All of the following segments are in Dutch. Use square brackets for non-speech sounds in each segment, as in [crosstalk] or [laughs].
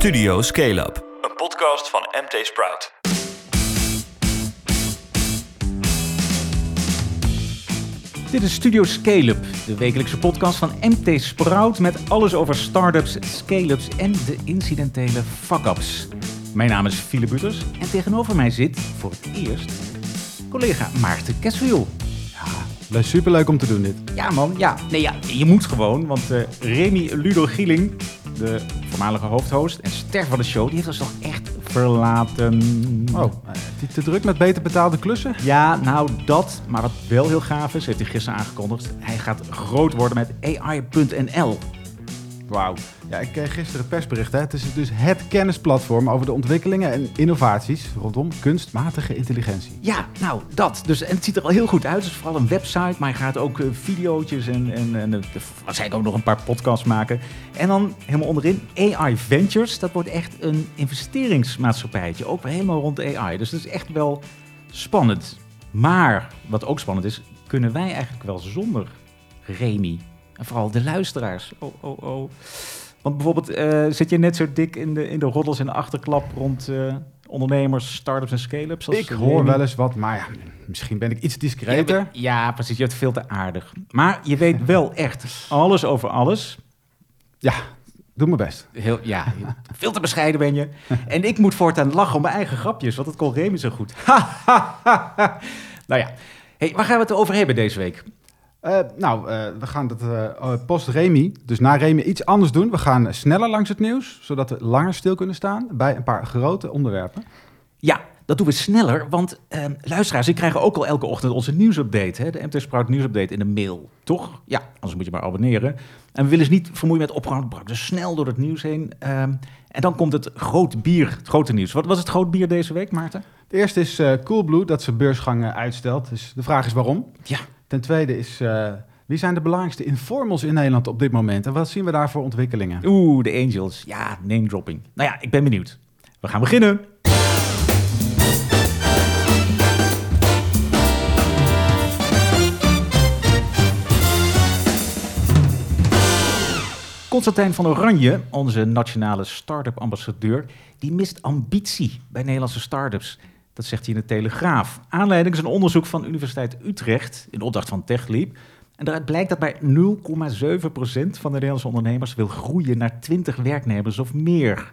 Studio Scale Up, een podcast van MT Sprout. Dit is Studio Scale-up, de wekelijkse podcast van MT Sprout met alles over startups, scale-ups en de incidentele fuck-ups. Mijn naam is Philip Butters en tegenover mij zit voor het eerst collega Maarten Keswiel. Ja, superleuk om te doen dit. Ja man, ja. Nee, ja, je moet gewoon, want uh, Remy Ludo Gieling, de voormalige hoofdhost en ster van de show, die heeft ons toch echt verlaten. Oh, die te druk met beter betaalde klussen? Ja, nou dat. Maar wat wel heel gaaf is, heeft hij gisteren aangekondigd. Hij gaat groot worden met AI.nl. Wauw. Ja, ik kreeg gisteren het persbericht. Hè. Het is dus het kennisplatform over de ontwikkelingen en innovaties rondom kunstmatige intelligentie. Ja, nou dat. Dus, en het ziet er al heel goed uit. Het is vooral een website, maar hij gaat ook uh, video's en, en, en uh, waarschijnlijk ook nog een paar podcasts maken. En dan helemaal onderin AI Ventures. Dat wordt echt een investeringsmaatschappijtje. Ook helemaal rond AI. Dus dat is echt wel spannend. Maar wat ook spannend is, kunnen wij eigenlijk wel zonder Remy? En vooral de luisteraars. Oh, oh, oh. Want bijvoorbeeld, uh, zit je net zo dik in de, in de roddels en de achterklap rond uh, ondernemers, start-ups en scale-ups? Ik hoor wel eens wat, maar ja, misschien ben ik iets discreter. Ja, ja, precies. Je bent veel te aardig. Maar je weet [laughs] wel echt alles over alles. Ja, doe mijn best. Heel, ja, veel te bescheiden ben je. [laughs] En ik moet voortaan lachen om mijn eigen grapjes, want het kon Remy zo goed. [laughs] nou ja, hey, waar gaan we het over hebben deze week? Uh, nou, uh, we gaan dat uh, post-Remy, dus na Remy, iets anders doen. We gaan sneller langs het nieuws, zodat we langer stil kunnen staan bij een paar grote onderwerpen. Ja, dat doen we sneller, want luisteraars, ik krijg ook al elke ochtend onze nieuwsupdate, hè, de MT Sprout nieuwsupdate in de mail, toch? Ja, anders moet je maar abonneren. En we willen ze niet vermoeien met brak, dus snel door het nieuws heen. En dan komt het groot bier, het grote nieuws. Wat was het groot bier deze week, Maarten? De eerste is Coolblue, dat zijn beursgang uitstelt. Dus de vraag is waarom? Ja. Ten tweede is, uh, wie zijn de belangrijkste informals in Nederland op dit moment? En wat zien we daar voor ontwikkelingen? Oeh, de Angels. Ja, name dropping. Nou ja, ik ben benieuwd. We gaan beginnen. Constantijn van Oranje, onze nationale start-up ambassadeur, die mist ambitie bij Nederlandse start-ups. Dat zegt hij in de Telegraaf. Aanleiding is een onderzoek van Universiteit Utrecht in opdracht van TechLeap. En daaruit blijkt dat bij 0,7% van de Nederlandse ondernemers wil groeien naar 20 werknemers of meer.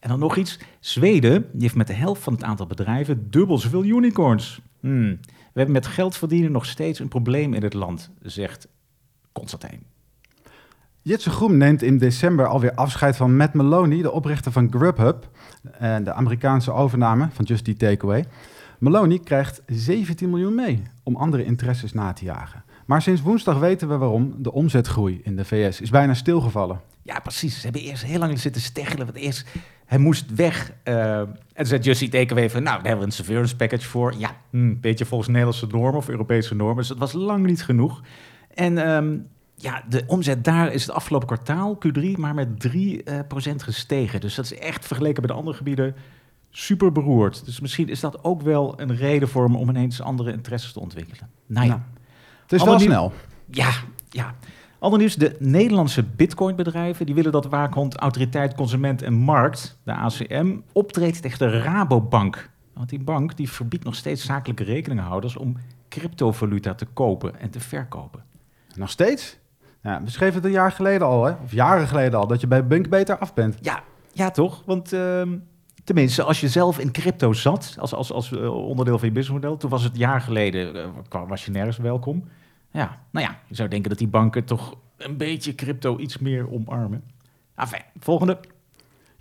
En dan nog iets. Zweden heeft met de helft van het aantal bedrijven dubbel zoveel unicorns. Hmm. We hebben met geld verdienen nog steeds een probleem in het land, zegt Constantijn. Jitse Groen neemt in december alweer afscheid van Matt Maloney, de oprichter van Grubhub en de Amerikaanse overname van Just Eat Takeaway. Maloney krijgt 17 miljoen mee om andere interesses na te jagen. Maar sinds woensdag weten we waarom de omzetgroei in de VS is bijna stilgevallen. Ja, precies. Ze hebben eerst heel lang zitten steggelen. Want eerst, hij moest weg. Uh, en zei Just Eat Takeaway van, nou, daar hebben we een severance package voor. Ja, een beetje volgens Nederlandse normen of Europese normen. Dus dat was lang niet genoeg. En um, ja, de omzet daar is het afgelopen kwartaal, Q3, maar met 3% uh, gestegen. Dus dat is echt vergeleken met de andere gebieden super beroerd. Dus misschien is dat ook wel een reden voor hem om ineens andere interesses te ontwikkelen. Nou ja. het is wel snel. Ja, ja. Ander nieuws, de Nederlandse bitcoinbedrijven... die willen dat waakhond Autoriteit Consument en Markt, de ACM... optreedt tegen de Rabobank. Want die bank die verbiedt nog steeds zakelijke rekeninghouders... om cryptovaluta te kopen en te verkopen. Nog steeds? Ja, we schreven het een jaar geleden al, hè? of jaren geleden al, dat je bij Bunk beter af bent. Ja, ja toch? Want uh, tenminste, als je zelf in crypto zat, als, als, als uh, onderdeel van je businessmodel, toen was het jaar geleden, uh, was je nergens welkom. Ja, nou ja, je zou denken dat die banken toch een beetje crypto iets meer omarmen. Enfin, volgende.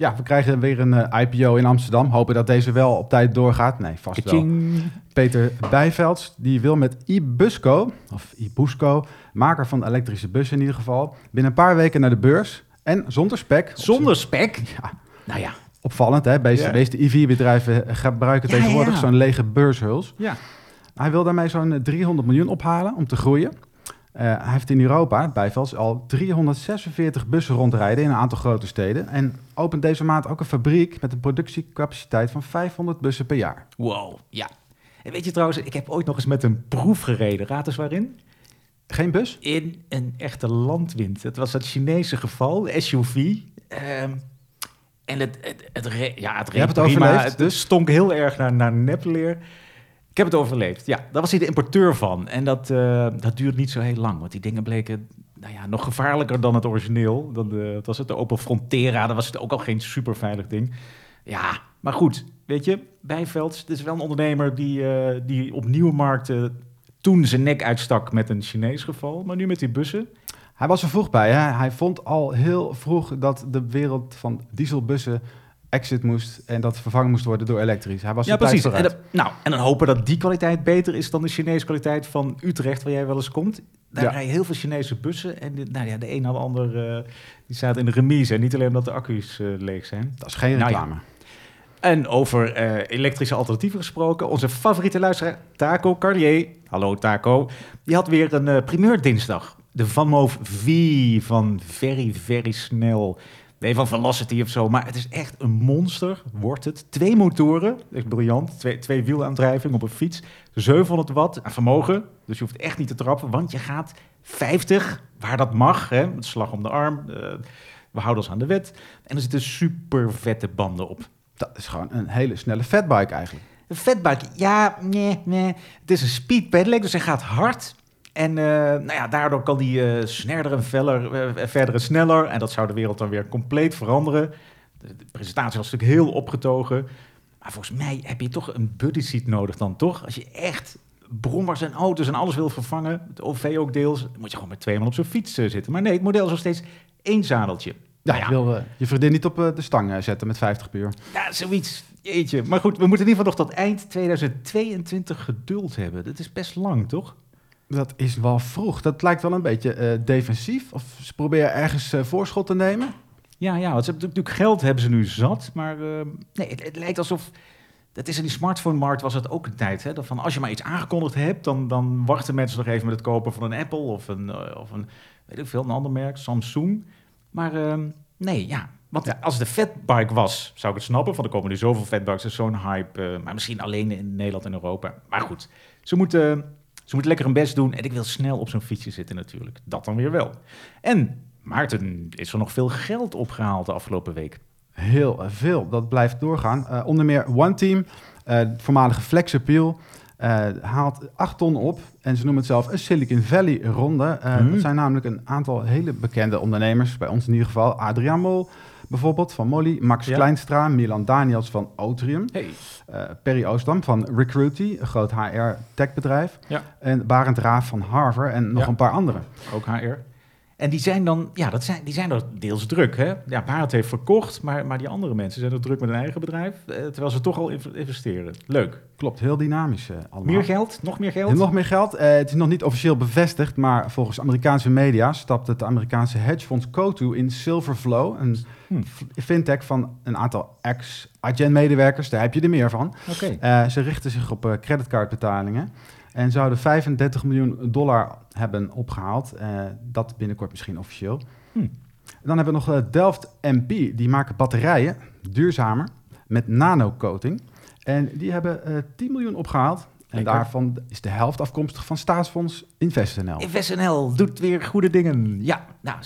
Ja, we krijgen weer een uh, IPO in Amsterdam. Hopen dat deze wel op tijd doorgaat. Nee, vast Kaching. wel. Peter Bijvelds, die wil met iBusco, of iBusco, maker van elektrische bussen in ieder geval, binnen een paar weken naar de beurs. En zonder spek. Zonder spek? Ja. Nou ja. Opvallend, hè? Deze, ja. deze EV-bedrijven gebruiken ja, tegenwoordig ja. zo'n lege beurshuls. Ja. Hij wil daarmee zo'n 300 miljoen ophalen om te groeien. Uh, hij heeft in Europa, bijvels, al 346 bussen rondrijden in een aantal grote steden. En opent deze maand ook een fabriek met een productiecapaciteit van 500 bussen per jaar. Wow, ja. En weet je trouwens, ik heb ooit nog eens met een proef gereden. Raad eens waarin? Geen bus? In een echte landwind. Het was het Chinese geval, SUV. Um, En het, het, het, ja, het, Je hebt het overleefd, Het dus? stonk heel erg naar, naar nepleer. Ik heb het overleefd, ja. Daar was hij de importeur van. En dat, eh, dat duurde niet zo heel lang. Want die dingen bleken nou ja, nog gevaarlijker dan het origineel. Dan de, wat was het, de Opel Frontera. Dat was het ook al geen super veilig ding. Ja, maar goed. Weet je, Bijvelds, het is wel een ondernemer die, eh, die op nieuwe markten toen zijn nek uitstak met een Chinees geval. Maar nu met die bussen. Hij was er vroeg bij. Hè? Hij vond al heel vroeg dat de wereld van dieselbussen exit moest en dat vervangen moest worden door elektrisch. Hij was Ja, precies. En, dat- nou, en dan hopen dat die kwaliteit beter is dan de Chinese kwaliteit van Utrecht, waar jij wel eens komt. Daar Ja. rijden heel veel Chinese bussen. En de, nou ja, de een na de ander eh, die staat in de remise. En niet alleen omdat de accu's eh, leeg zijn. Dat is geen Nou ja. reclame. En over eh, elektrische alternatieven gesproken. Onze favoriete luisteraar, Taco Carlier. Hallo Taco. Die had weer een primeur dinsdag. De Van Moof V van Very, Very Snel. Nee, van Velocity of zo. Maar het is echt een monster, wordt het. Twee motoren, dat is briljant. Twee, twee wielaandrijving op een fiets. 700 watt aan vermogen. Dus je hoeft echt niet te trappen, want je gaat 50, waar dat mag. Hè, met slag om de arm. eh, we houden ons aan de wet. En er zitten super vette banden op. Dat is gewoon een hele snelle fatbike eigenlijk. Een fatbike, ja, nee, nee. Het is een speed pedelec, dus hij gaat hard. En eh, nou ja, daardoor kan hij eh snerder en feller, eh, verder en sneller. En dat zou de wereld dan weer compleet veranderen. De, de presentatie was natuurlijk heel opgetogen. Maar volgens mij heb je toch een buddy seat nodig dan, toch? Als je echt brommers en auto's en alles wil vervangen, het OV ook deels, dan moet je gewoon met twee man op zo'n fiets zitten. Maar nee, het model is nog steeds één zadeltje. Ja, Nou je wil je vriendin niet op de stang zetten met 50 per uur. Ja, zoiets. Jeetje. Maar goed, we moeten in ieder geval nog tot eind 2022 geduld hebben. Dat is best lang, toch? Dat is wel vroeg. Dat lijkt wel een beetje eh, defensief. Of ze proberen ergens eh, voorschot te nemen. Ja, ja. Want ze hebben natuurlijk geld hebben ze nu zat. Maar eh, nee, het, het lijkt alsof... Dat is in die smartphone-markt was het ook een tijd. Hè? Dat van als je maar iets aangekondigd hebt, dan, dan wachten mensen nog even met het kopen van een Apple of een, of een weet ik veel, een ander merk, Samsung. Maar eh, nee, ja. Want als de fatbike was, zou ik het snappen. Van er komen nu zoveel fatbikes, is zo'n hype. maar misschien alleen in Nederland en Europa. Maar goed, ze moeten, ze moeten lekker hun best doen. En ik wil snel op zo'n fietsje zitten natuurlijk. Dat dan weer wel. En Maarten, is er nog veel geld opgehaald de afgelopen week? Heel veel. Dat blijft doorgaan. Eh, onder meer One Team, het voormalige Flexappeal, eh haalt 8 ton op. En ze noemen het zelf een Silicon Valley ronde. Hmm. Dat zijn namelijk een aantal hele bekende ondernemers. Bij ons in ieder geval Adriaan Mol bijvoorbeeld van Molly. Max Ja. Kleinstra, Milan Daniels van Otrium. Hey. eh, Perry Oostam van Recruity, een groot HR-techbedrijf. Ja. En Barend Raaf van Harvard en nog Ja. een paar anderen. Ook HR. En die zijn dan, ja, dat zijn, die zijn er deels druk. Hè? Ja, Barend heeft verkocht, maar, maar die andere mensen zijn er druk met een eigen bedrijf. eh, terwijl ze toch al inv- investeren. Leuk. Klopt, heel dynamisch eh, allemaal. Meer geld? Nog meer geld? En nog meer geld. Eh, het is nog niet officieel bevestigd, maar volgens Amerikaanse media stapt het Amerikaanse hedgefonds Cotu in Silverflow, een Hmm. fintech van een aantal ex-Adyen-medewerkers. Daar heb je er meer van. Oké. Eh, ze richten zich op creditcardbetalingen en zouden 35 miljoen dollar hebben opgehaald. Eh, dat binnenkort misschien officieel. Hmm. Dan hebben we nog eh, Delft MP. Die maken batterijen, duurzamer, met nano-coating. En die hebben eh 10 miljoen opgehaald. En Lekker. daarvan is de helft afkomstig van staatsfonds InvestNL. InvestNL doet weer goede dingen. Ja, nou,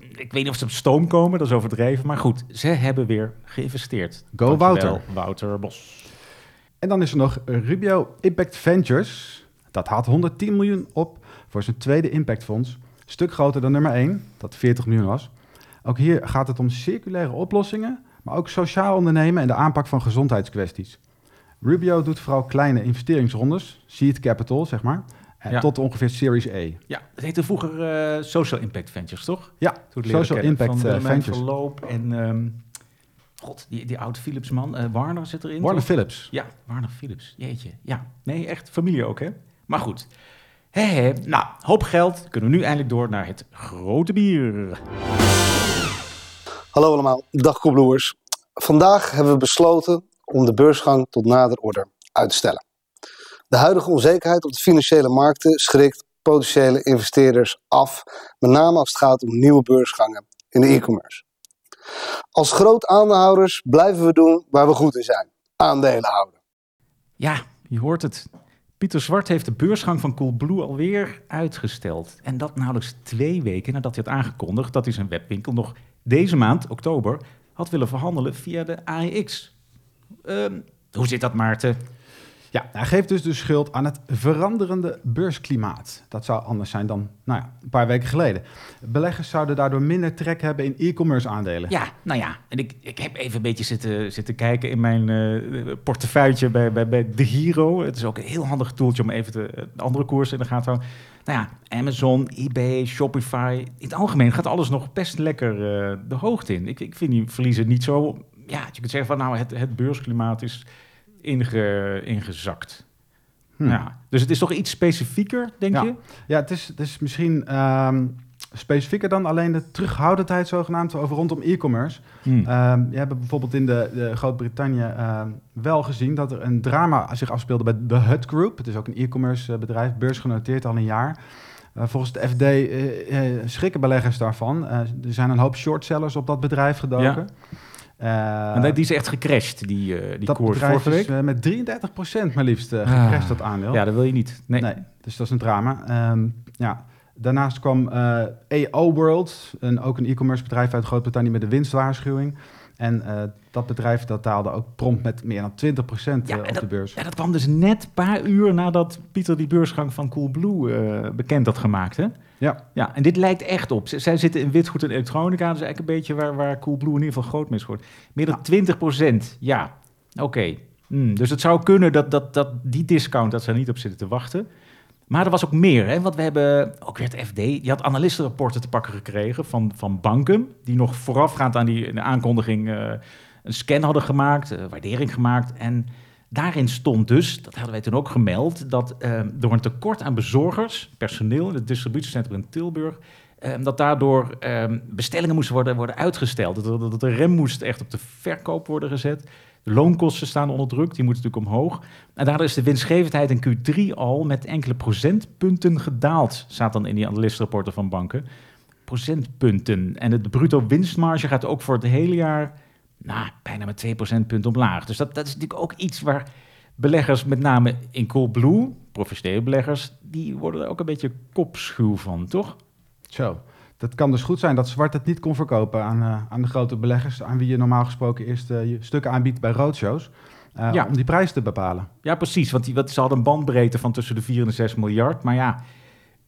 ik weet niet of ze op stoom komen, dat is overdreven. Maar goed, ze hebben weer geïnvesteerd. Go Wouter. Wouter Bos. En dan is er nog Rubio Impact Ventures. Dat haalt 110 miljoen op voor zijn tweede impactfonds. Stuk groter dan nummer 1, dat 40 miljoen was. Ook hier gaat het om circulaire oplossingen, maar ook sociaal ondernemen en de aanpak van gezondheidskwesties. Rubio doet vooral kleine investeringsrondes, seed capital zeg maar, Ja. tot ongeveer Series E. Ja, het heette vroeger eh, Social Impact Ventures, toch? Ja, Social. Impact Van eh, Willemijn Ventures. Verloop en... ehm, God, die, die oude Philips man. eh, Warner zit erin, Warner toch? Philips. Ja, Warner Philips. Jeetje. Ja, nee, echt familie ook, hè? Maar goed. Hé, hé. Nou, hoop geld. Kunnen we nu eindelijk door naar het grote bier. Hallo allemaal, dag Koebloers. Vandaag hebben we besloten om de beursgang tot nader order uit te stellen. De huidige onzekerheid op de financiële markten schrikt potentiële investeerders af, met name als het gaat om nieuwe beursgangen in de e-commerce. Als groot aandeelhouders blijven we doen waar we goed in zijn: aandelen houden. Ja, je hoort het. Pieter Zwart heeft de beursgang van Coolblue alweer uitgesteld. En dat nauwelijks twee weken nadat hij had aangekondigd dat hij zijn webwinkel nog deze maand, oktober, had willen verhandelen via de AEX. Ehm, hoe zit dat, Maarten? Ja, hij geeft dus de schuld aan het veranderende beursklimaat. Dat zou anders zijn dan nou ja, een paar weken geleden. Beleggers zouden daardoor minder trek hebben in e-commerce aandelen. Ja, nou ja, en ik, ik heb even een beetje zitten, zitten kijken in mijn uh, portefeuille bij, bij, bij De Hero. Het is ook een heel handig toeltje om even de, de andere koersen in de gaten te houden. Nou ja, Amazon, eBay, Shopify. In het algemeen gaat alles nog best lekker uh, de hoogte in. Ik, ik vind die verliezen niet zo... Ja, je kunt zeggen van nou, het, het beursklimaat is inge, ingezakt. Hm. Ja, dus het is toch iets specifieker, denk ja. je? Ja, het is, het is misschien um, specifieker dan alleen de terughoudendheid zogenaamd over rondom e-commerce. Hm. Um, je hebt bijvoorbeeld in de, de Groot-Brittannië uh, wel gezien dat er een drama zich afspeelde bij de Hut Group. Het is ook een e-commerce eh, bedrijf, beursgenoteerd al een jaar. Uh, volgens de FD uh, schrikken beleggers daarvan. er zijn een hoop shortsellers op dat bedrijf gedoken. Ja. En die is echt gecrashed, die, uh, die dat koers vorige week. Is, uh, met 33 procent maar liefst uh, gecrashed, ah, dat aandeel. Ja, dat wil je niet. Nee. nee dus dat is een drama. Um, ja. Daarnaast kwam AO World, een, ook een e-commerce bedrijf uit Groot-Brittannië met een winstwaarschuwing. En dat bedrijf dat daalde ook prompt met meer dan 20 procent ja, op dat, de beurs. Ja, dat kwam dus net een paar uur nadat Pieter die beursgang van Coolblue bekend had gemaakt, hè? Ja. ja, en dit lijkt echt op. Zij zitten in witgoed en elektronica. Dat is eigenlijk een beetje waar, waar Coolblue in ieder geval groot mee wordt. Meer dan ja. 20 procent. Ja, oké. Okay. Hmm, dus het zou kunnen dat, dat, dat die discount, dat ze er niet op zitten te wachten. Maar er was ook meer, hè? want we hebben ook weer het FD. Je had analistenrapporten te pakken gekregen van, van banken... die nog voorafgaand aan die aankondiging uh, een scan hadden gemaakt... Uh, waardering gemaakt en... Daarin stond dus, dat hadden wij toen ook gemeld, dat uh, door een tekort aan bezorgers, personeel in het distributiecentrum in Tilburg, uh, dat daardoor uh, bestellingen moesten worden, worden uitgesteld. Dat, dat, de rem moest echt op de verkoop worden gezet. De loonkosten staan onder druk, die moeten natuurlijk omhoog. En daardoor is de winstgevendheid in Q3 al met enkele procentpunten gedaald, staat dan in die analistenrapporten van banken. Procentpunten. En de bruto winstmarge gaat ook voor het hele jaar nou, bijna met 2 procentpunten omlaag. Dus dat, dat is natuurlijk ook iets waar beleggers, met name in Coolblue, professionele beleggers, die worden er ook een beetje kopschuw van, toch? Zo. Dat kan dus goed zijn dat Zwart het niet kon verkopen aan, uh, aan de grote beleggers, aan wie je normaal gesproken eerst uh, je stukken aanbiedt bij roadshows. Uh, ja. Om die prijs te bepalen. Ja, precies. Want die, wat, ze hadden een bandbreedte van tussen de 4 en de 6 miljard. Maar ja,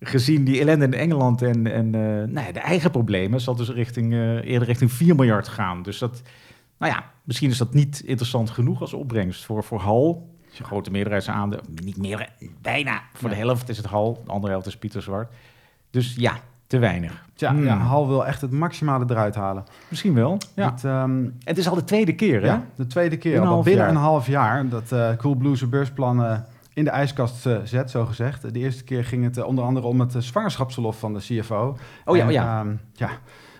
gezien die ellende in Engeland en, en nou ja, de eigen problemen, zal dus richting, eerder richting 4 miljard gaan. Dus dat, nou ja, misschien is dat niet interessant genoeg als opbrengst voor, voor Hal. Je grote meerderheidsaandeel, niet meer, bijna voor de helft is het Hal, de andere helft is Pieter Zwart. Dus ja, te weinig. Ja, hmm. ja, Hal wil echt het maximale eruit halen. Misschien wel. Ja. Het, um, het is al de tweede keer, hè? Ja, de tweede keer. Al binnen jaar. een half jaar dat uh, Coolblue zijn beursplan in de ijskast uh, zet, zo gezegd. De eerste keer ging het uh, onder andere om het zwangerschapsverlof van de CFO. Oh ja, en, oh ja. Um, ja.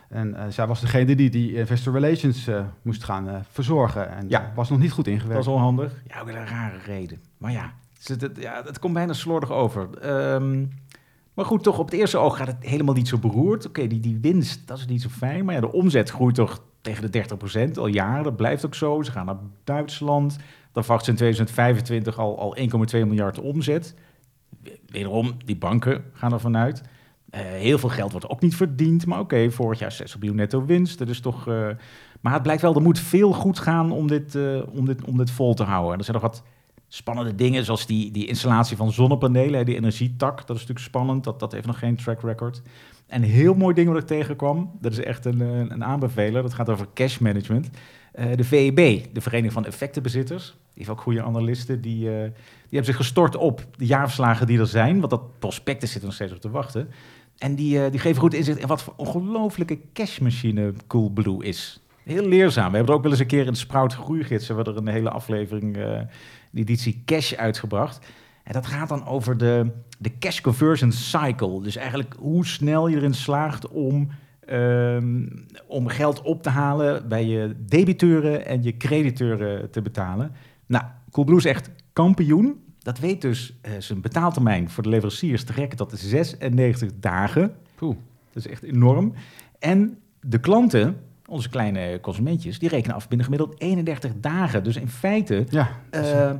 En zij was degene die die investor relations moest gaan verzorgen. En ja. was nog niet goed ingewerkt. Dat was wel handig. Ja, ook een rare reden. Maar ja, het, het, ja, het komt bijna slordig over. Um, maar goed, toch op het eerste oog gaat het helemaal niet zo beroerd. Oké, die, die winst, dat is niet zo fijn. Maar ja, de omzet groeit toch tegen de 30% al jaren. Dat blijft ook zo. Ze gaan naar Duitsland. Dan verwacht ze in 2025 al, al 1,2 miljard omzet. Wederom, die banken gaan er vanuit. Uh, heel veel geld wordt ook niet verdiend, maar oké, vorig jaar 6 miljoen netto winst. Dat is toch, uh, maar het blijkt wel, er moet veel goed gaan om dit, uh, om dit, om dit vol te houden. En er zijn nog wat spannende dingen, zoals die, die installatie van zonnepanelen, die energietak. Dat is natuurlijk spannend, dat, dat heeft nog geen track record. En een heel mooi ding wat ik tegenkwam, dat is echt een, een aanbeveler, dat gaat over cash management. de VEB, de Vereniging van Effectenbezitters, die heeft ook goede analisten, die, die hebben zich gestort op de jaarverslagen die er zijn, want dat prospectus zit er nog steeds op te wachten. En die, uh, die geven goed inzicht in wat voor ongelofelijke cashmachine Coolblue is. Heel leerzaam. We hebben er ook wel eens een keer in de Sprout Groeigids... hebben we er een hele aflevering, uh, de editie Cash, uitgebracht. En dat gaat dan over de, de cash conversion cycle. Dus eigenlijk hoe snel je erin slaagt om, um, om geld op te halen... bij je debiteuren en je crediteuren te betalen. Nou, Coolblue is echt kampioen dat weet dus uh, zijn betaaltermijn voor de leveranciers te rekken tot 96 dagen. Poeh. Dat is echt enorm. En de klanten, onze kleine consumentjes, die rekenen af binnen gemiddeld 31 dagen. Dus in feite ja, uh,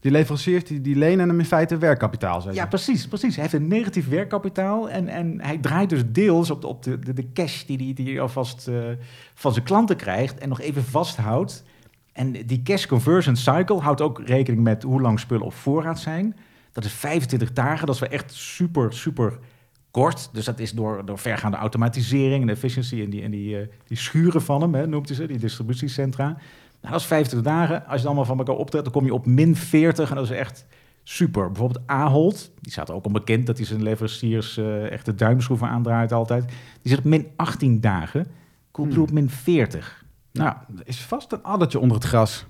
Die leveranciers die, die lenen hem in feite werkkapitaal. Zeg. Ja, precies, precies. Hij heeft een negatief werkkapitaal en, en hij draait dus deels op de, op de, de, de cash die hij die alvast eh, van zijn klanten krijgt en nog even vasthoudt. En die cash conversion cycle houdt ook rekening met hoe lang spullen op voorraad zijn. Dat is 25 dagen, dat is wel echt super, super kort. Dus dat is door, door vergaande automatisering en efficiency en die, en die, eh, die schuren van hem, hè, noemt hij ze, die distributiecentra. Nou, dat is 25 dagen. Als je het allemaal van elkaar optelt, dan kom je op min 40 en dat is echt super. Bijvoorbeeld Ahold, die staat er ook onbekend dat hij zijn leveranciers eh, echt de duimschroeven aandraait altijd. Die zit op min 18 dagen. Coolblue op min 40. Nou, er is vast een addertje onder het gras.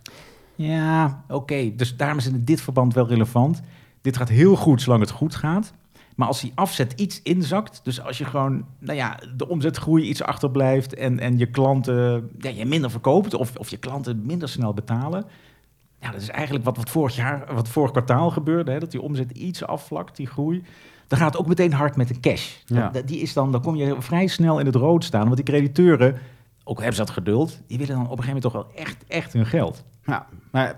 Ja, oké. Dus daarom is het in dit verband wel relevant. Dit gaat heel goed zolang het goed gaat. Maar als die afzet iets inzakt, dus als je gewoon, nou ja, de omzetgroei iets achterblijft en, en je klanten ja, je minder verkoopt of, of je klanten minder snel betalen. Ja, dat is eigenlijk wat, wat vorig jaar, wat vorig kwartaal gebeurde, hè, dat die omzet iets afvlakt, die groei. Dan gaat het ook meteen hard met de cash. Ja. dat- die is dan, dan kom je vrij snel in het rood staan, want die crediteuren, ook hebben ze dat geduld, die willen dan op een gegeven moment toch wel echt, echt hun geld. Ja,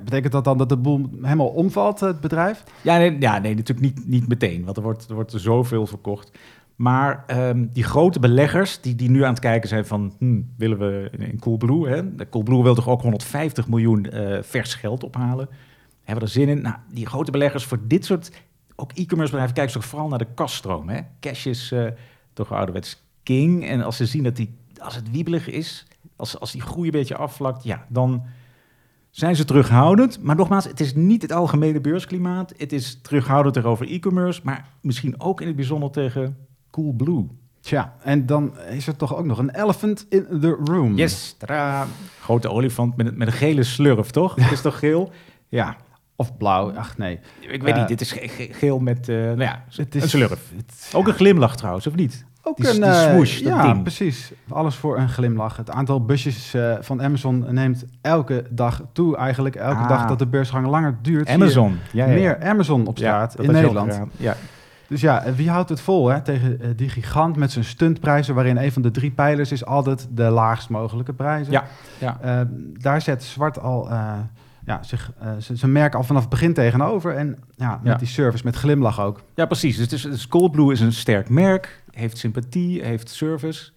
betekent dat dan dat de boel helemaal omvalt, het bedrijf? Ja, nee, ja, nee natuurlijk niet, niet meteen, want er wordt, er wordt zoveel verkocht. Maar ehm, die grote beleggers die, die nu aan het kijken zijn van... hm, willen we in Coolblue, hè? Coolblue wil toch ook 150 miljoen eh, vers geld ophalen? Hebben we er zin in? Nou, die grote beleggers voor dit soort... ook e-commerce bedrijven kijken toch vooral naar de kaststroom. Hè? Cash is eh, toch ouderwets king. En als ze zien dat die, als het wiebelig is... als, als die groei een beetje afvlakt, ja, dan zijn ze terughoudend. Maar nogmaals, het is niet het algemene beursklimaat. Het is terughoudend tegenover e-commerce, maar misschien ook in het bijzonder tegen Coolblue. Tja, en dan is er toch ook nog een elephant in the room. Yes, tadaa. Grote olifant met, een- met een gele slurf, toch? Het is toch geel? [laughs] Ja, Of blauw, ach nee. ik weet Eh, niet. Dit is ge- ge- geel met, eh, nou ja, Het een is slurf. het- Ook een glimlach trouwens, of niet? Ook Die- een die eh, swoosh, dat ja, ding. precies. Alles voor een glimlach. Het aantal busjes eh, van Amazon neemt elke dag toe. Eigenlijk elke Ah. dag dat de beursgang langer duurt. Amazon. Ja, ja. Meer Amazon op straat in Nederland. Ja. Dus ja, eh, wie houdt het vol hè? tegen eh, die gigant met zijn stuntprijzen, waarin een van de drie pijlers is altijd de laagst mogelijke prijzen. Ja, ja. Eh, daar zet Zwart al eh, ja, zich, eh, z- zijn merk al vanaf het begin tegenover. En ja, met Ja. die service, met glimlach ook. Ja, precies. Dus, is- dus Coldblue is een sterk merk, heeft sympathie, heeft service.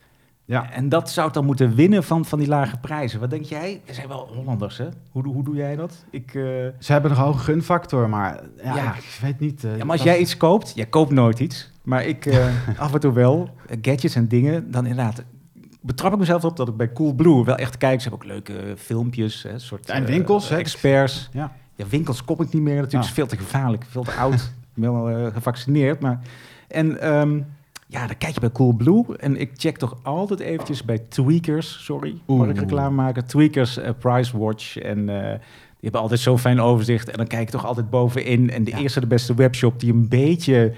Ja. En dat zou het dan moeten winnen van, van die lage prijzen. Wat denk jij? We zijn wel Hollanders, hè? Hoe, doe- hoe doe jij dat? Ik, eh, Ze hebben een hoge gunfactor, maar ja, Ja. ik weet niet. eh, ja, maar als dat- jij iets koopt, jij koopt nooit iets. Maar ik [laughs] af en toe wel, gadgets en dingen, dan inderdaad betrap ik mezelf op dat ik bij Coolblue wel echt kijk. Ze hebben ook leuke filmpjes, hè, soort En eh, winkels, hè? experts. Ja. Ja, winkels kom ik niet meer. Natuurlijk Ah. is veel te gevaarlijk, veel te oud. [laughs] ik ben wel eh, gevaccineerd. Maar... En ehm, ja, dan kijk je bij Coolblue. En ik check toch altijd eventjes bij Tweakers. Sorry, mag Oeh. ik reclame maken? Tweakers, eh, Price Watch. En eh, die hebben altijd zo'n fijn overzicht. En dan kijk ik toch altijd bovenin. En de Ja. eerste, de beste webshop die een beetje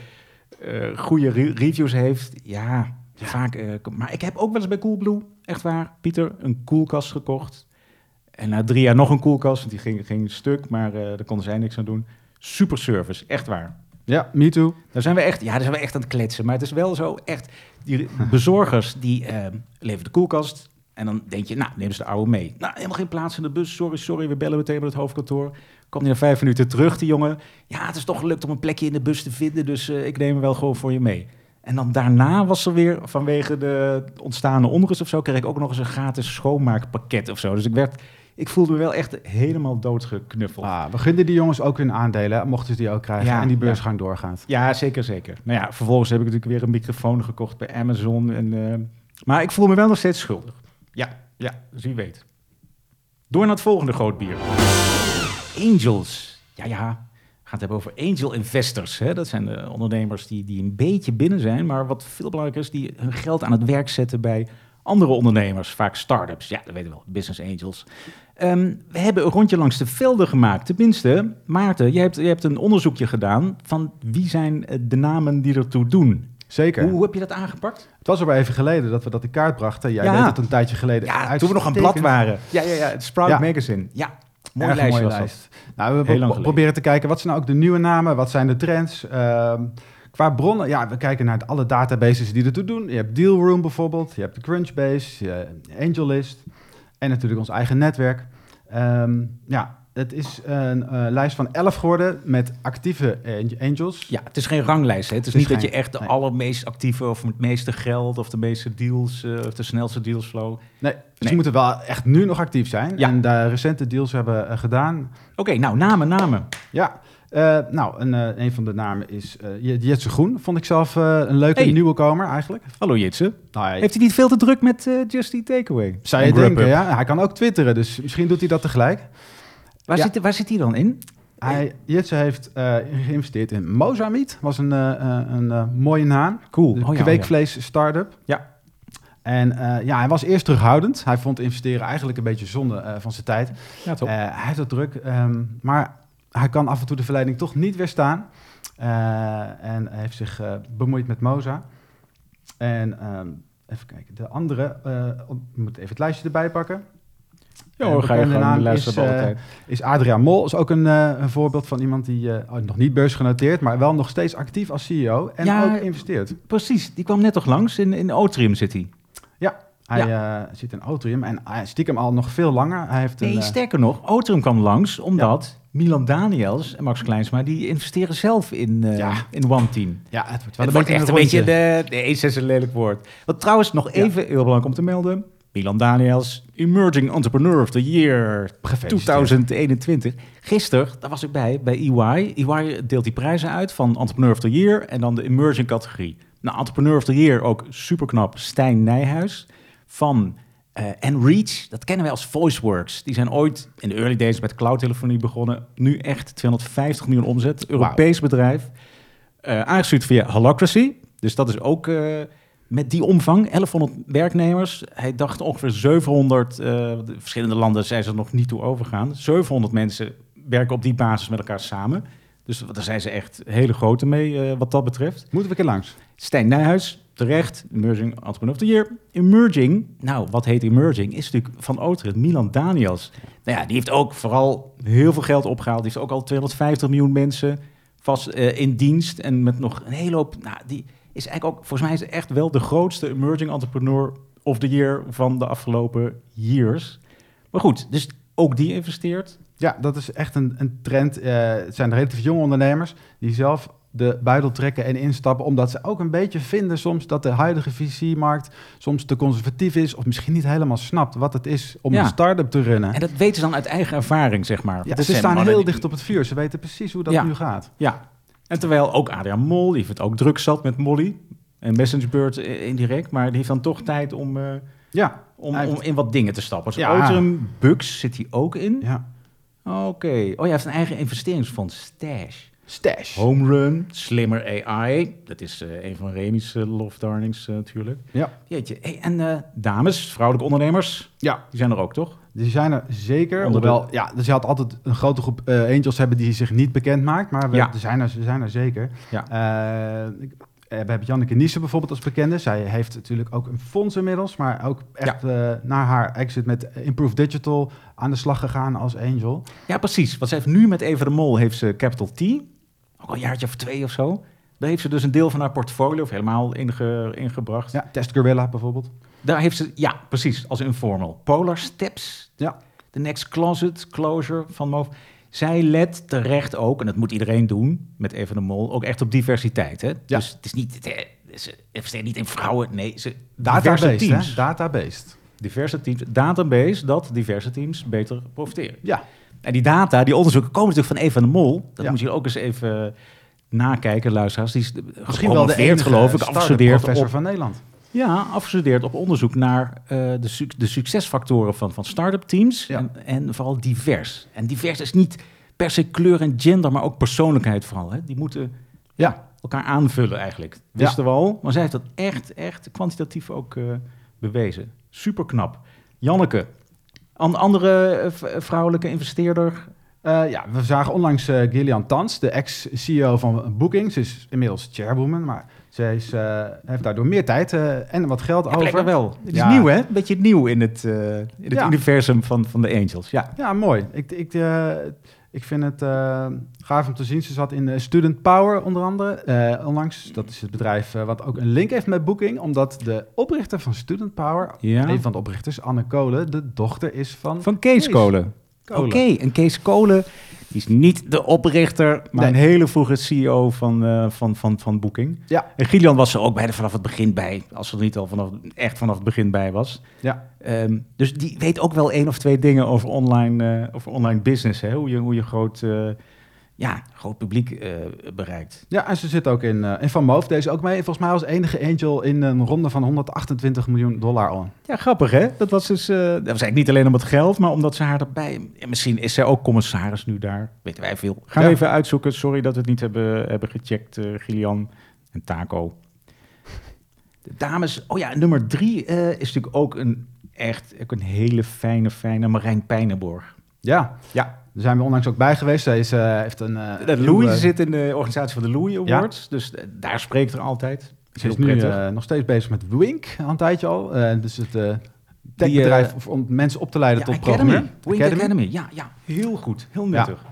eh, goede re- reviews heeft. Ja, vaak. eh, maar ik heb ook wel eens bij Coolblue, echt waar, Pieter, een koelkast gekocht. En na drie jaar nog een koelkast, want die ging, ging stuk, maar eh, daar konden zij niks aan doen. Super service, echt waar. ja, me too. Daar zijn we echt, ja, daar zijn we echt aan het kletsen. Maar het is wel zo echt, die [laughs] bezorgers die eh, leveren de koelkast. En dan denk je, nou, neem ze de oude mee. Nou, helemaal geen plaats in de bus. Sorry, sorry, we bellen meteen met het hoofdkantoor. Komt hij na vijf minuten terug, die jongen. Ja, het is toch gelukt om een plekje in de bus te vinden, dus ik neem hem wel gewoon voor je mee. En dan daarna was er weer, vanwege de ontstaande onrust of zo, kreeg ik ook nog eens een gratis schoonmaakpakket of zo. Dus ik werd, ik voelde me wel echt helemaal doodgeknuffeld. Ah, we gunden die jongens ook hun aandelen, mochten ze die ook krijgen. Ja, en die ja. beursgang doorgaat. Ja, zeker, zeker. Nou ja, vervolgens heb ik natuurlijk weer een microfoon gekocht bij Amazon. En, eh, maar ik voel me wel nog steeds schuldig. Ja, ja, dus wie weet. Door naar het volgende groot bier. Angels. Ja, ja. Het hebben over angel investors. Hè? Dat zijn de ondernemers die, die een beetje binnen zijn, maar wat veel belangrijker is, die hun geld aan het werk zetten bij andere ondernemers, vaak start-ups. Ja, dat weten we wel, business angels. Ehm, we hebben een rondje langs de velden gemaakt. Tenminste, Maarten, jij hebt, jij hebt een onderzoekje gedaan van wie zijn eh, de namen die ertoe doen. Zeker. Hoe, hoe heb je dat aangepakt? Het was er even geleden dat we dat in kaart brachten. Jij Ja. deed het een tijdje geleden. Ja, toen we nog een blad waren. Ja, ja, ja. Het Sprout Ja. Magazine. Ja, mooi Erg lijstje mooie lijst. Nou, we pro- geleden. proberen te kijken, wat zijn nou ook de nieuwe namen? Wat zijn de trends? Ehm, qua bronnen, ja, we kijken naar alle databases die ertoe doen. Je hebt Dealroom bijvoorbeeld, je hebt de Crunchbase, je hebt AngelList en natuurlijk ons eigen netwerk. Ehm, ja, het is een eh, lijst van 11 geworden met actieve ang- angels. Ja, het is geen ranglijst. Hè? Het is Het is niet dat je echt de nee. allermeest actieve of het meeste geld of de meeste deals eh, of de snelste dealsflow. Nee, dus Nee. die moeten wel echt nu nog actief zijn. Ja. En de recente deals hebben eh, gedaan. Oké, nou, namen, namen. Ja, eh, nou, een, een van de namen is eh, Jetse Groen. Vond ik zelf eh, een leuke Hey. nieuwe komer eigenlijk. Hallo Jitse. Nou, hij- Heeft hij niet veel te druk met Just Eat Takeaway? zou je En denken, ja. Hij kan ook twitteren, dus misschien doet hij dat tegelijk. Waar, Ja. zit, waar zit hij dan in? Hij, heeft eh, geïnvesteerd in Mozambiet. Was een, eh, eh, een mooie naam. Cool. De Oh, ja, kweekvlees start-up. Ja. En ja, hij was eerst terughoudend. Hij vond investeren eigenlijk een beetje zonde van zijn tijd. ja. Eh, hij heeft het druk, ehm, maar hij kan af en toe de verleiding toch niet weerstaan. En hij heeft zich bemoeid met Moza. En ehm, even kijken, de andere, ik moet even het lijstje erbij pakken. Ja, een hoor, ga je gewoon naam luisteren is, eh, tijd. Is Adriaan Mol, is ook een, eh, een voorbeeld van iemand die eh, nog niet beursgenoteerd, maar wel nog steeds actief als CEO en Ja, ook investeert. Precies, die kwam net toch langs. In, in Otrium zit hij. Hij eh, zit in Otrium en hij stiekem al nog veel langer. Hij heeft een, Nee, eh, sterker nog, Otrium kwam langs omdat Milan Daniels en Max Kleinsma... die investeren zelf in, eh Ja. in One Team. ja, het wordt wel Het een wordt echt een rondje. beetje de... Nee, is een lelijk woord. Wat trouwens nog Ja. even heel belangrijk om te melden. Milan Daniels, Emerging Entrepreneur of the Year Gefeliciteerd. 2021. Gisteren, daar was ik bij, bij EY. EY deelt die prijzen uit van Entrepreneur of the Year en dan de Emerging categorie. Nou, Entrepreneur of the Year ook superknap, Stijn Nijhuis van eh Enreach. Dat kennen wij als VoiceWorks. Die zijn ooit in de early days met cloudtelefonie begonnen. Nu echt 250 miljoen omzet. Europees bedrijf. Eh aangestuurd via Holacracy. Dus dat is ook eh, met die omvang. 1100 werknemers. Hij dacht ongeveer 700. eh, de verschillende landen zijn ze er nog niet toe overgaan. 700 mensen werken op die basis met elkaar samen. Dus daar zijn ze echt hele grote mee eh, wat dat betreft. Moeten we een keer langs? Stijn Nijhuis, terecht. Emerging Entrepreneur of the Year. Emerging, nou, wat heet Emerging? Is natuurlijk van Oteren, Milan Daniels. Nou ja, die heeft ook vooral heel veel geld opgehaald. Die heeft ook al 250 miljoen mensen vast eh, in dienst. En met nog een hele hoop... Nou, die is eigenlijk ook... Volgens mij is hij echt wel de grootste Emerging Entrepreneur of the Year van de afgelopen years. Maar goed, dus ook die investeert. Ja, dat is echt een, een trend. Eh, het zijn relatief jonge ondernemers die zelf de buidel trekken en instappen, omdat ze ook een beetje vinden soms dat de huidige VC-markt soms te conservatief is of misschien niet helemaal snapt wat het is om Ja. een start-up te runnen. En dat weten ze dan uit eigen ervaring, zeg maar. ja, het ze staan heel dicht op het vuur. Ze weten precies hoe dat Ja. nu gaat. Ja, en terwijl ook Adriaan Mol, die heeft het ook druk zat met Molly. En Messengerbird indirect, maar die heeft dan toch tijd om, eh, Ja, om, om in wat dingen te stappen. Dus Ja. Bucks zit hij ook in. ja. Oké. Oh, hij heeft een eigen investeringsfonds, Stash. Stash. Home Run, Slimmer AI. Dat is eh, een van Remy's uh, love darlings eh, natuurlijk. Ja. Jeetje. Hey, en dames, vrouwelijke ondernemers, Ja, die zijn er ook, toch? Die zijn er zeker. Hoewel, ja, dus je had altijd een grote groep eh, angels hebben die zich niet bekend maakt, maar we, Ja. er zijn er, zijn er zeker. Ja. Eh, eh, we hebben Janneke Niesen bijvoorbeeld als bekende. Zij heeft natuurlijk ook een fonds inmiddels, maar ook echt eh, na haar exit met Improve Digital aan de slag gegaan als angel. Ja, precies. Want ze heeft nu met Eva de Mol heeft ze Capital T. Ook al een jaartje of twee of zo. Daar heeft ze dus een deel van haar portfolio of helemaal inge, ingebracht. Ja, Test Gorilla bijvoorbeeld. Daar heeft ze, ja, precies, als informal. Polar Steps, Ja. The Next Closet, Closure van Moof. Zij let terecht ook, en dat moet iedereen doen met Eva de Mol, ook echt op diversiteit. Hè? Dus het is niet, het, eh, ze investeren niet in vrouwen, nee, ze Databased, teams. hè? Databased. Diverse teams, database, dat diverse teams beter profiteren. Ja, En die data, die onderzoeken komen natuurlijk van Eva de Mol. Dat Ja. moet je ook eens even nakijken, luisteraars. Die is misschien wel de enige geloof ik, afgestudeerd professor op, van Nederland. ja, afgestudeerd op onderzoek naar eh, de, de succesfactoren van, van start-up teams. Ja. En, en vooral divers. En divers is niet per se kleur en gender, maar ook persoonlijkheid vooral. Hè. Die moeten Ja, elkaar aanvullen eigenlijk. Wisten we al. Maar zij heeft dat echt, echt kwantitatief ook eh, bewezen. Super knap. Janneke, een andere eh, vrouwelijke investeerder. Eh, ja, we zagen onlangs eh Gillian Tans, de ex-CEO van Booking. Ze is inmiddels chairwoman, maar ze is, eh, heeft daardoor meer tijd eh, en wat geld Ja, over. wel. Het is Ja. nieuw, hè? Een beetje nieuw in het, eh, in het Ja. universum van, van de Angels. Ja. Ja, mooi. Ik, ik, eh, ik vind het eh, gaaf om te zien. Ze zat in Student Power onder andere eh, onlangs. Dat is het bedrijf wat ook een link heeft met Booking. Omdat de oprichter van Student Power, Ja. een van de oprichters, Anne Kolen, de dochter is van... Van Kees Kees. Kolen. Oké, en Kees Kolen die is niet de oprichter, maar Nee. een hele vroege CEO van, eh, van, van, van Booking. Ja. En Gillian was er ook bij de, vanaf het begin bij, als ze er niet al vanaf, echt vanaf het begin bij was. Ja. Ehm, dus die weet ook wel één of twee dingen over online, eh, over online business. Hè? Hoe, je, hoe je groot, eh, ja, groot publiek eh, bereikt. Ja, en ze zit ook in, eh in Van Moof. Deze ook mee, volgens mij als enige angel in een ronde van 128 miljoen dollar al. Ja, grappig hè? Dat was dus, eh, dat was eigenlijk niet alleen om het geld, maar omdat ze haar erbij... Ja, misschien is zij ook commissaris nu daar, weten wij veel. Gaan we even uitzoeken. Sorry dat we het niet hebben, hebben gecheckt, eh Gillian en Taco. De dames, oh ja, nummer drie eh, is natuurlijk ook een echt ook een hele fijne, fijne Marijn Pijnenborg. Ja, Ja, daar zijn we onlangs ook bij geweest. Zij is, eh, heeft een... eh, de nieuwe- Louis zit in de organisatie van de Louis Awards, dus eh, daar spreekt er altijd. Ze is nu eh, nog steeds bezig met Wink, al een tijdje al. Eh, dus het eh techbedrijf eh, of om mensen op te leiden Ja, tot Academy. programmeur. Wink Academy. Ja, ja, heel goed. Heel nuttig.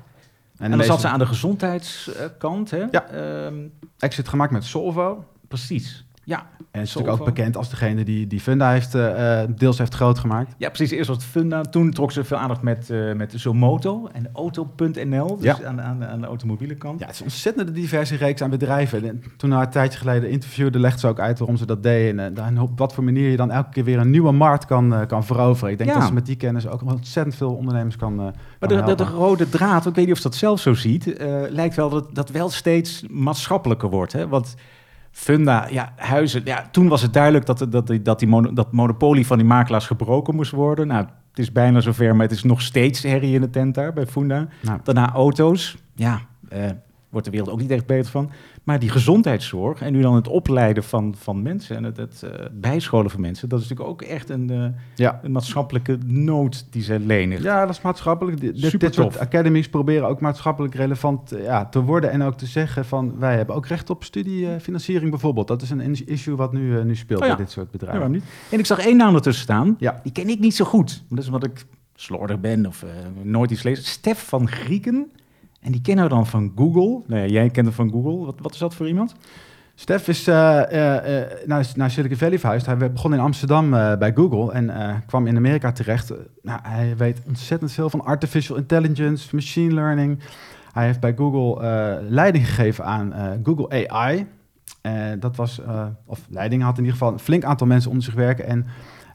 En, dan zat ze aan de gezondheidskant, hè? Ja. Ehm, exit gemaakt met Solvo. precies. Ja. En is natuurlijk ook bekend als degene die, die Funda heeft, eh, eh, deels heeft groot gemaakt. ja, precies. Eerst was het Funda. Toen trok ze veel aandacht met, eh met Zomoto en Auto.nl. Dus Ja. aan, aan, aan de automobiele kant. Ja, het is een ontzettende diverse reeks aan bedrijven. En Toen haar een tijdje geleden interviewde, legde ze ook uit waarom ze dat deed. En, en op wat voor manier je dan elke keer weer een nieuwe markt kan, kan veroveren. Ik denk Ja. dat ze met die kennis ook ontzettend veel ondernemers kan, eh Maar kan de, de, de rode draad, ik weet niet of je dat zelf zo ziet, eh, lijkt wel dat dat wel steeds maatschappelijker wordt. Hè? Want Funda, ja, huizen, ja, toen was het duidelijk dat, dat, die- dat die mono- dat monopolie van die makelaars gebroken moest worden. Nou, het is bijna zover, maar het is nog steeds herrie in de tent daar bij Funda. Nou. Daarna auto's, ja, eh, wordt de wereld ook niet echt beter van. Maar die gezondheidszorg en nu dan het opleiden van, van mensen en het, het eh, bijscholen van mensen, dat is natuurlijk ook echt een, eh, Ja. een maatschappelijke nood die ze lenen. Ja, dat is maatschappelijk. Dit, dit, Super dit soort academies proberen ook maatschappelijk relevant eh, ja, te worden. En ook te zeggen van wij hebben ook recht op studiefinanciering bijvoorbeeld. Dat is een is- issue wat nu, nu speelt Oh ja. bij dit soort Ja, bedrijven. waarom niet? En ik zag één naam ertussen staan. Ja. Die ken ik niet zo goed. Dat is omdat ik slordig ben of nooit iets lees. Stef van Grieken. En die kennen we dan van Google. Nou ja, jij kent hem van Google. Wat, wat is dat voor iemand? Stef is eh, eh, eh, naar, naar Silicon Valley verhuisd. Hij begon in Amsterdam eh, bij Google en eh, kwam in Amerika terecht. Nou, hij weet ontzettend veel van artificial intelligence, machine learning. Hij heeft bij Google eh, leiding gegeven aan eh, Google AI. Eh, dat was, eh, of leiding had in ieder geval een flink aantal mensen onder zich werken. En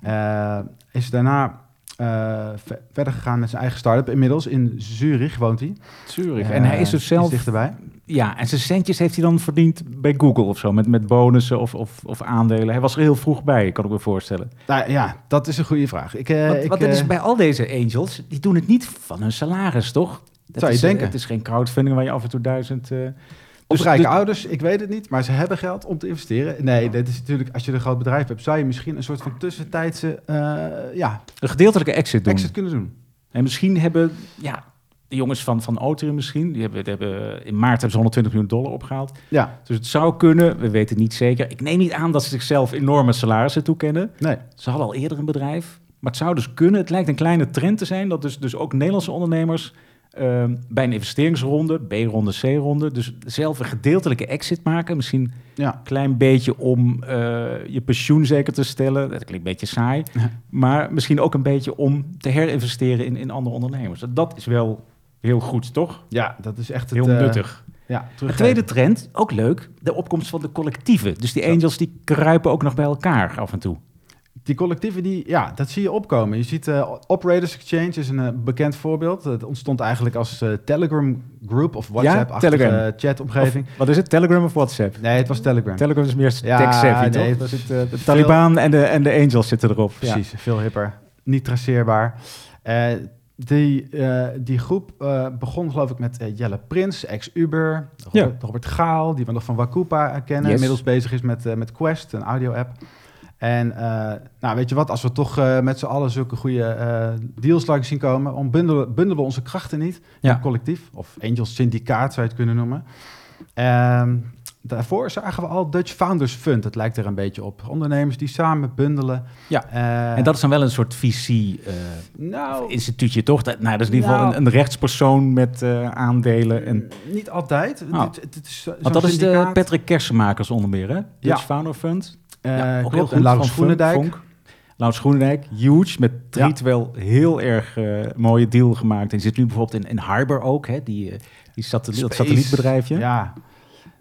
eh, is daarna eh, ve- verder gegaan met zijn eigen start-up. Inmiddels in Zurich woont hij. Zurich. Eh, en hij is dus zelf... dichterbij. Ja, en zijn centjes heeft hij dan verdiend bij Google of zo. Met, met bonussen of, of, of aandelen. Hij was er heel vroeg bij, kan ik me voorstellen. Nou, ja, dat is een goede vraag. Ik, eh, Want, ik, want het is bij al deze angels, die doen het niet van hun salaris, toch? Dat Zou je is, denken. Het is geen crowdfunding waar je af en toe duizend... Of dus- rijke ouders, ik weet het niet, maar ze hebben geld om te investeren. Nee, dit is natuurlijk, als je een groot bedrijf hebt, zou je misschien een soort van tussentijdse eh, ja, Een gedeeltelijke exit doen. exit kunnen doen. En misschien hebben ja, de jongens van, van Auterium misschien, die hebben, die hebben, in maart hebben ze 120 miljoen dollar opgehaald. Ja, Dus het zou kunnen, we weten het niet zeker. Ik neem niet aan dat ze zichzelf enorme salarissen toekennen. nee. Ze hadden al eerder een bedrijf. Maar het zou dus kunnen, het lijkt een kleine trend te zijn, dat dus, dus ook Nederlandse ondernemers ehm, bij een investeringsronde, B-ronde, C-ronde, dus zelf een gedeeltelijke exit maken. Misschien een Ja, klein beetje om eh, je pensioen zeker te stellen. Dat klinkt een beetje saai. Ja. Maar misschien ook een beetje om te herinvesteren in, in andere ondernemers. Dat is wel heel goed, toch? ja, dat is echt het, Heel eh, nuttig. Ja, Een teruggeven. tweede trend, ook leuk, de opkomst van de collectieven. Dus die angels die kruipen ook nog bij elkaar af en toe. Die collectieven, die, ja, dat zie je opkomen. Je ziet eh, Operators Exchange is een eh, bekend voorbeeld. Het ontstond eigenlijk als eh, Telegram group of WhatsApp-achtige eh, chatomgeving. Of, wat is het, Telegram of WhatsApp? Nee, het was Telegram. Telegram is meer Ja, tech-savvy, nee, toch? het zit, de veel- Taliban en de, en de angels zitten erop. Ja. Precies, veel hipper. Niet traceerbaar. Die, die groep begon geloof ik met Jelle Prins, ex-Uber. Robert, Robert Gaal, die we nog van Wakupa kennen. Yes. Inmiddels bezig is met, met Quest, een audio-app. En eh, nou, weet je wat, als we toch eh, met z'n allen zulke goede eh, deals langs zien komen, om bundelen, onze krachten niet. Ja. Een collectief, of Angels Syndicaat zou je het kunnen noemen. Ehm, daarvoor zagen we al Dutch Founders Fund. Het lijkt er een beetje op. Ondernemers die samen bundelen. Ja. En dat is dan wel een soort visie... eh, nou, instituutje, toch? Dat, nou, dat is in ieder geval Nou. een, een rechtspersoon met aandelen. En, Niet altijd. Oh. Dit, dit is want dat is de. Patrick Kersenmakers onder meer, hè? Dutch Ja. Founder Fund. Eh, Ja, ook heel klopt. goed, En Laurens van Groenendijk. Vonk. Laurens Groenendijk, huge, met Triet wel heel erg eh, mooie deal gemaakt. En zit nu bijvoorbeeld in, in Harbor ook, hè, die, eh, die satelliet, dat satellietbedrijfje. Ja.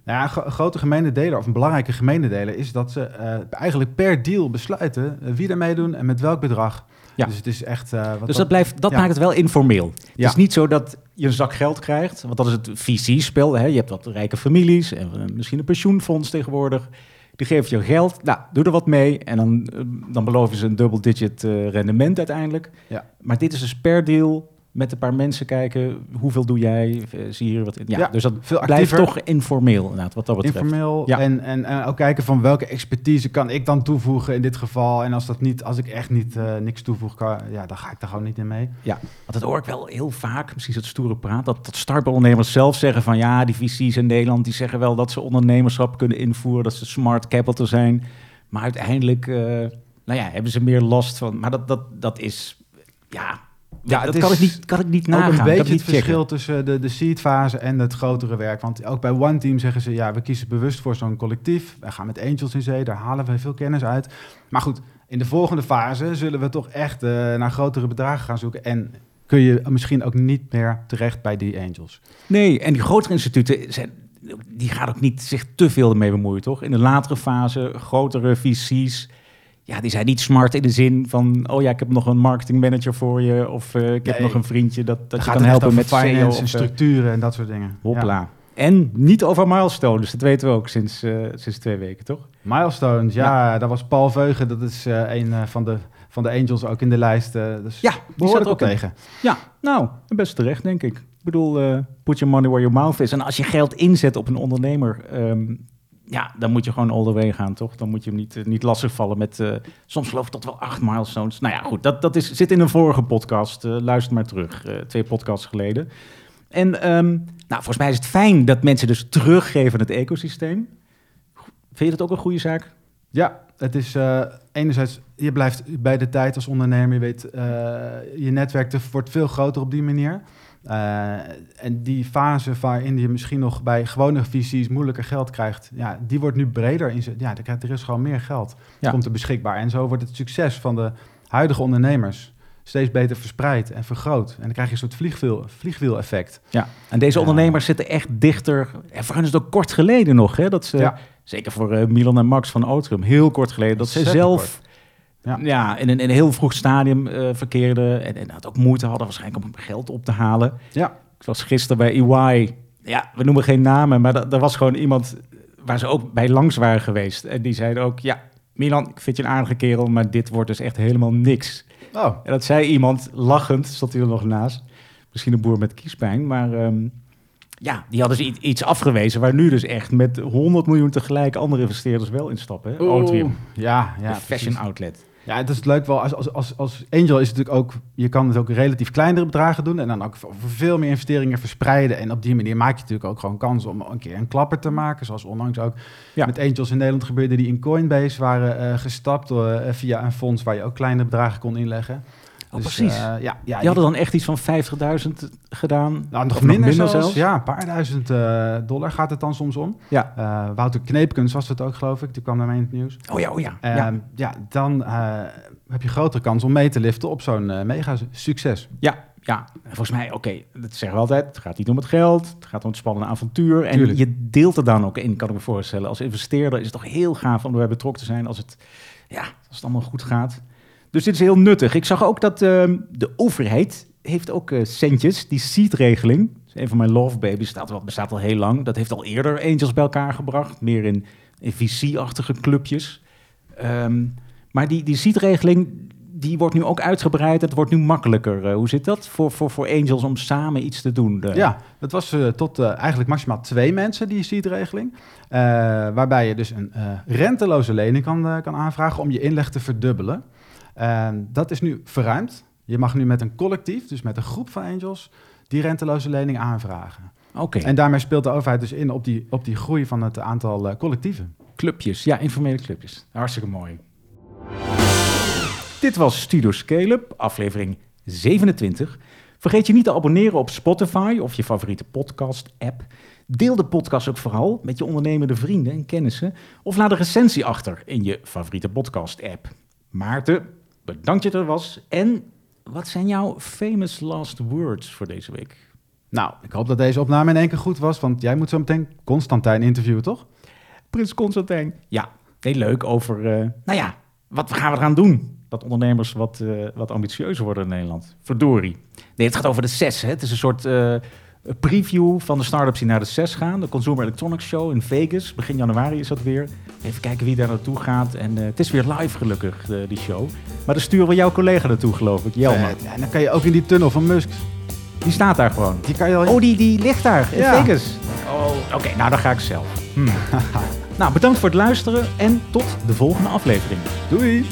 Nou ja, grote gemene deler, of een belangrijke gemene deler, is dat ze eigenlijk per deal besluiten wie er meedoen en met welk bedrag. Ja. Dus het is echt... wat Dus dat, blijft, dat ja. maakt het wel informeel. Het Ja. is niet zo dat je een zak geld krijgt, want dat is het VC-spel. Je hebt wat rijke families en misschien een pensioenfonds tegenwoordig. Die geven je geld, nou, doe er wat mee en dan, eh, dan beloven ze een double-digit eh, rendement uiteindelijk. Ja. Maar dit is dus per deal met een paar mensen kijken, hoeveel doe jij, Eh, zie je hier wat. Ja, Ja, dus dat veel blijft toch informeel inderdaad, wat dat betreft. informeel. Ja. En, en, en ook kijken van welke expertise kan ik dan toevoegen in dit geval. En als, dat niet, als ik echt niet eh, niks toevoeg, kan, ja, dan ga ik daar gewoon niet in mee. Ja, want dat hoor ik wel heel vaak, misschien is het stoere praat, dat, dat startup-ondernemers zelf zeggen van ja, die VC's in Nederland, die zeggen wel dat ze ondernemerschap kunnen invoeren, dat ze smart capital zijn. Maar uiteindelijk, eh, nou ja, hebben ze meer last van. Maar dat, dat, dat is, ja, Ja, dat kan, ik niet, kan ik niet nagaan. ook een beetje het checken. verschil tussen de, de seed-fase en het grotere werk. Want ook bij One Team zeggen ze, ja, we kiezen bewust voor zo'n collectief. Wij gaan met angels in zee, daar halen we veel kennis uit. Maar goed, in de volgende fase zullen we toch echt eh, naar grotere bedragen gaan zoeken. En kun je misschien ook niet meer terecht bij die angels. Nee, en die grotere instituten, zijn, die gaan ook niet zich te veel ermee bemoeien, toch? In de latere fase, grotere VC's, ja, die zijn niet smart in de zin van, oh ja, ik heb nog een marketing manager voor je, of eh, ik heb Nee. nog een vriendje dat, dat je gaat kan helpen met finance of, en eh, structuren en dat soort dingen. Hopla. Ja. En niet over milestone, dus dat weten we ook sinds, eh, sinds twee weken, toch? Milestones, ja, dat was Paul Veugen. Dat is eh, een van, de, van de angels ook in de lijst. dus Ja, die zat op ook in. tegen. Ja, nou, best terecht, denk ik. Ik bedoel, put your money where your mouth is. En als je geld inzet op een ondernemer, ehm, ja, dan moet je gewoon all the way gaan, toch? Dan moet je hem niet, eh, niet lastigvallen met, eh, soms geloof ik tot wel acht milestones. Nou ja, goed, dat, dat is, zit in een vorige podcast. Eh, luister maar terug, twee podcasts geleden. En ehm, nou, volgens mij is het fijn dat mensen dus teruggeven het ecosysteem. Vind je dat ook een goede zaak? Ja, het is enerzijds, je blijft bij de tijd als ondernemer. Je weet, je netwerk wordt veel groter op die manier. Eh, en die fase waarin je misschien nog bij gewone visies moeilijker geld krijgt, ja, die wordt nu breder. In ja, er krijgt- er is gewoon meer geld. Ja. Komt er beschikbaar. En zo wordt het succes van de huidige ondernemers steeds beter verspreid en vergroot. En dan krijg je een soort vliegwiel, vliegwiel-effect. Ja, en deze ondernemers zitten echt dichter. En voor hen is het ook kort geleden nog, hè? Dat ze, Ja. zeker voor eh, Milan en Max van Outrum, heel kort geleden, dat ze zelf Ja. ja. in, een, in een heel vroeg stadium eh, verkeerden. En, en dat ook moeite hadden waarschijnlijk om geld op te halen. Ja, Ik was gisteren bij EY. Ja, we noemen geen namen, maar da- er was gewoon iemand waar ze ook bij langs waren geweest. En die zeiden ook, ja, Milan, ik vind je een aardige kerel, maar dit wordt dus echt helemaal niks. oh, En dat zei iemand, lachend, stond hij er nog naast. Misschien een boer met kiespijn, maar ehm, ja, die hadden ze i- iets afgewezen... waar nu dus echt met 100 miljoen tegelijk andere investeerders wel instappen. Hè? Ja, ja. de fashion precies. outlet. Ja, het is leuk wel. Als, als, als, als angel is het natuurlijk ook... Je kan het ook relatief kleinere bedragen doen... en dan ook voor, veel meer investeringen verspreiden. En op die manier maak je natuurlijk ook gewoon kans om een keer een klapper te maken. Zoals onlangs ook Ja. met angels in Nederland gebeurde... die in Coinbase waren eh, gestapt eh, via een fonds... waar je ook kleinere bedragen kon inleggen. Oh, Dus, precies. eh, ja, ja, die die- hadden dan echt iets van 50.000 gedaan. nou, nog minder, zelfs. Ja, een paar duizend eh, dollar gaat het dan soms om. Ja. Eh, Wouter Kneepkens was het ook, geloof ik. Die kwam daarmee in het nieuws. Oh ja, oh ja. Ehm, ja. ja. dan heb je grotere kans om mee te liften op zo'n mega succes. Ja, ja. En volgens mij, oké, dat zeggen we altijd. Het gaat niet om het geld. Het gaat om het spannende avontuur. En Tuurlijk. je deelt er dan ook in, kan ik me voorstellen. Als investeerder is het toch heel gaaf om erbij betrokken te zijn als het, ja, als het allemaal goed gaat. Dus dit is heel nuttig. Ik zag ook dat ehm, de overheid heeft ook eh, centjes, die seed-regeling. Is een van mijn love babies, staat bestaat al heel lang. Dat heeft al eerder angels bij elkaar gebracht. Meer in, in VC-achtige clubjes. Ehm, maar die, die seed-regeling, die wordt nu ook uitgebreid. Het wordt nu makkelijker. Eh, hoe zit dat voor, voor, voor angels om samen iets te doen? De- Ja, dat was eh, tot eh, eigenlijk maximaal twee mensen, die seed-regeling. Eh, waarbij je dus een eh, renteloze lening kan, eh, kan aanvragen om je inleg te verdubbelen. En dat is nu verruimd. Je mag nu met een collectief, dus met een groep van angels, die renteloze lening aanvragen. Oké, En daarmee speelt de overheid dus in op die, op die groei van het aantal eh, collectieven. clubjes. Ja, informele clubjes. Hartstikke mooi. Dit was Studio Scale-up, aflevering 27. Vergeet je niet te abonneren op Spotify of je favoriete podcast-app. Deel de podcast ook vooral met je ondernemende vrienden en kennissen. Of laat een recensie achter in je favoriete podcast-app. Maarten, bedankt dat je er was. En wat zijn jouw famous last words voor deze week? Nou, ik hoop dat deze opname in één keer goed was, want jij moet zo meteen Constantijn interviewen, toch? Prins Constantijn. Ja, heel leuk over, uh, nou ja, wat gaan we eraan doen? Dat ondernemers wat, uh, wat ambitieuzer worden in Nederland. Verdorie. Nee, het gaat over de CES. Hè. Het is een soort uh, preview van de startups die naar de CES gaan. De Consumer Electronics Show in Vegas. Begin januari is dat weer. Even kijken wie daar naartoe gaat. En het is weer live gelukkig, die show. Maar dan sturen we jouw collega naartoe, geloof ik. Jelma. en dan kan je ook in die tunnel van Musk. Die staat daar gewoon. Die kan je al... Oh, die, die ligt daar in Ja. Vegas. Oh, oké. nou, dan ga ik zelf. Hmm. [laughs] nou, bedankt voor het luisteren en tot de volgende aflevering. Doei!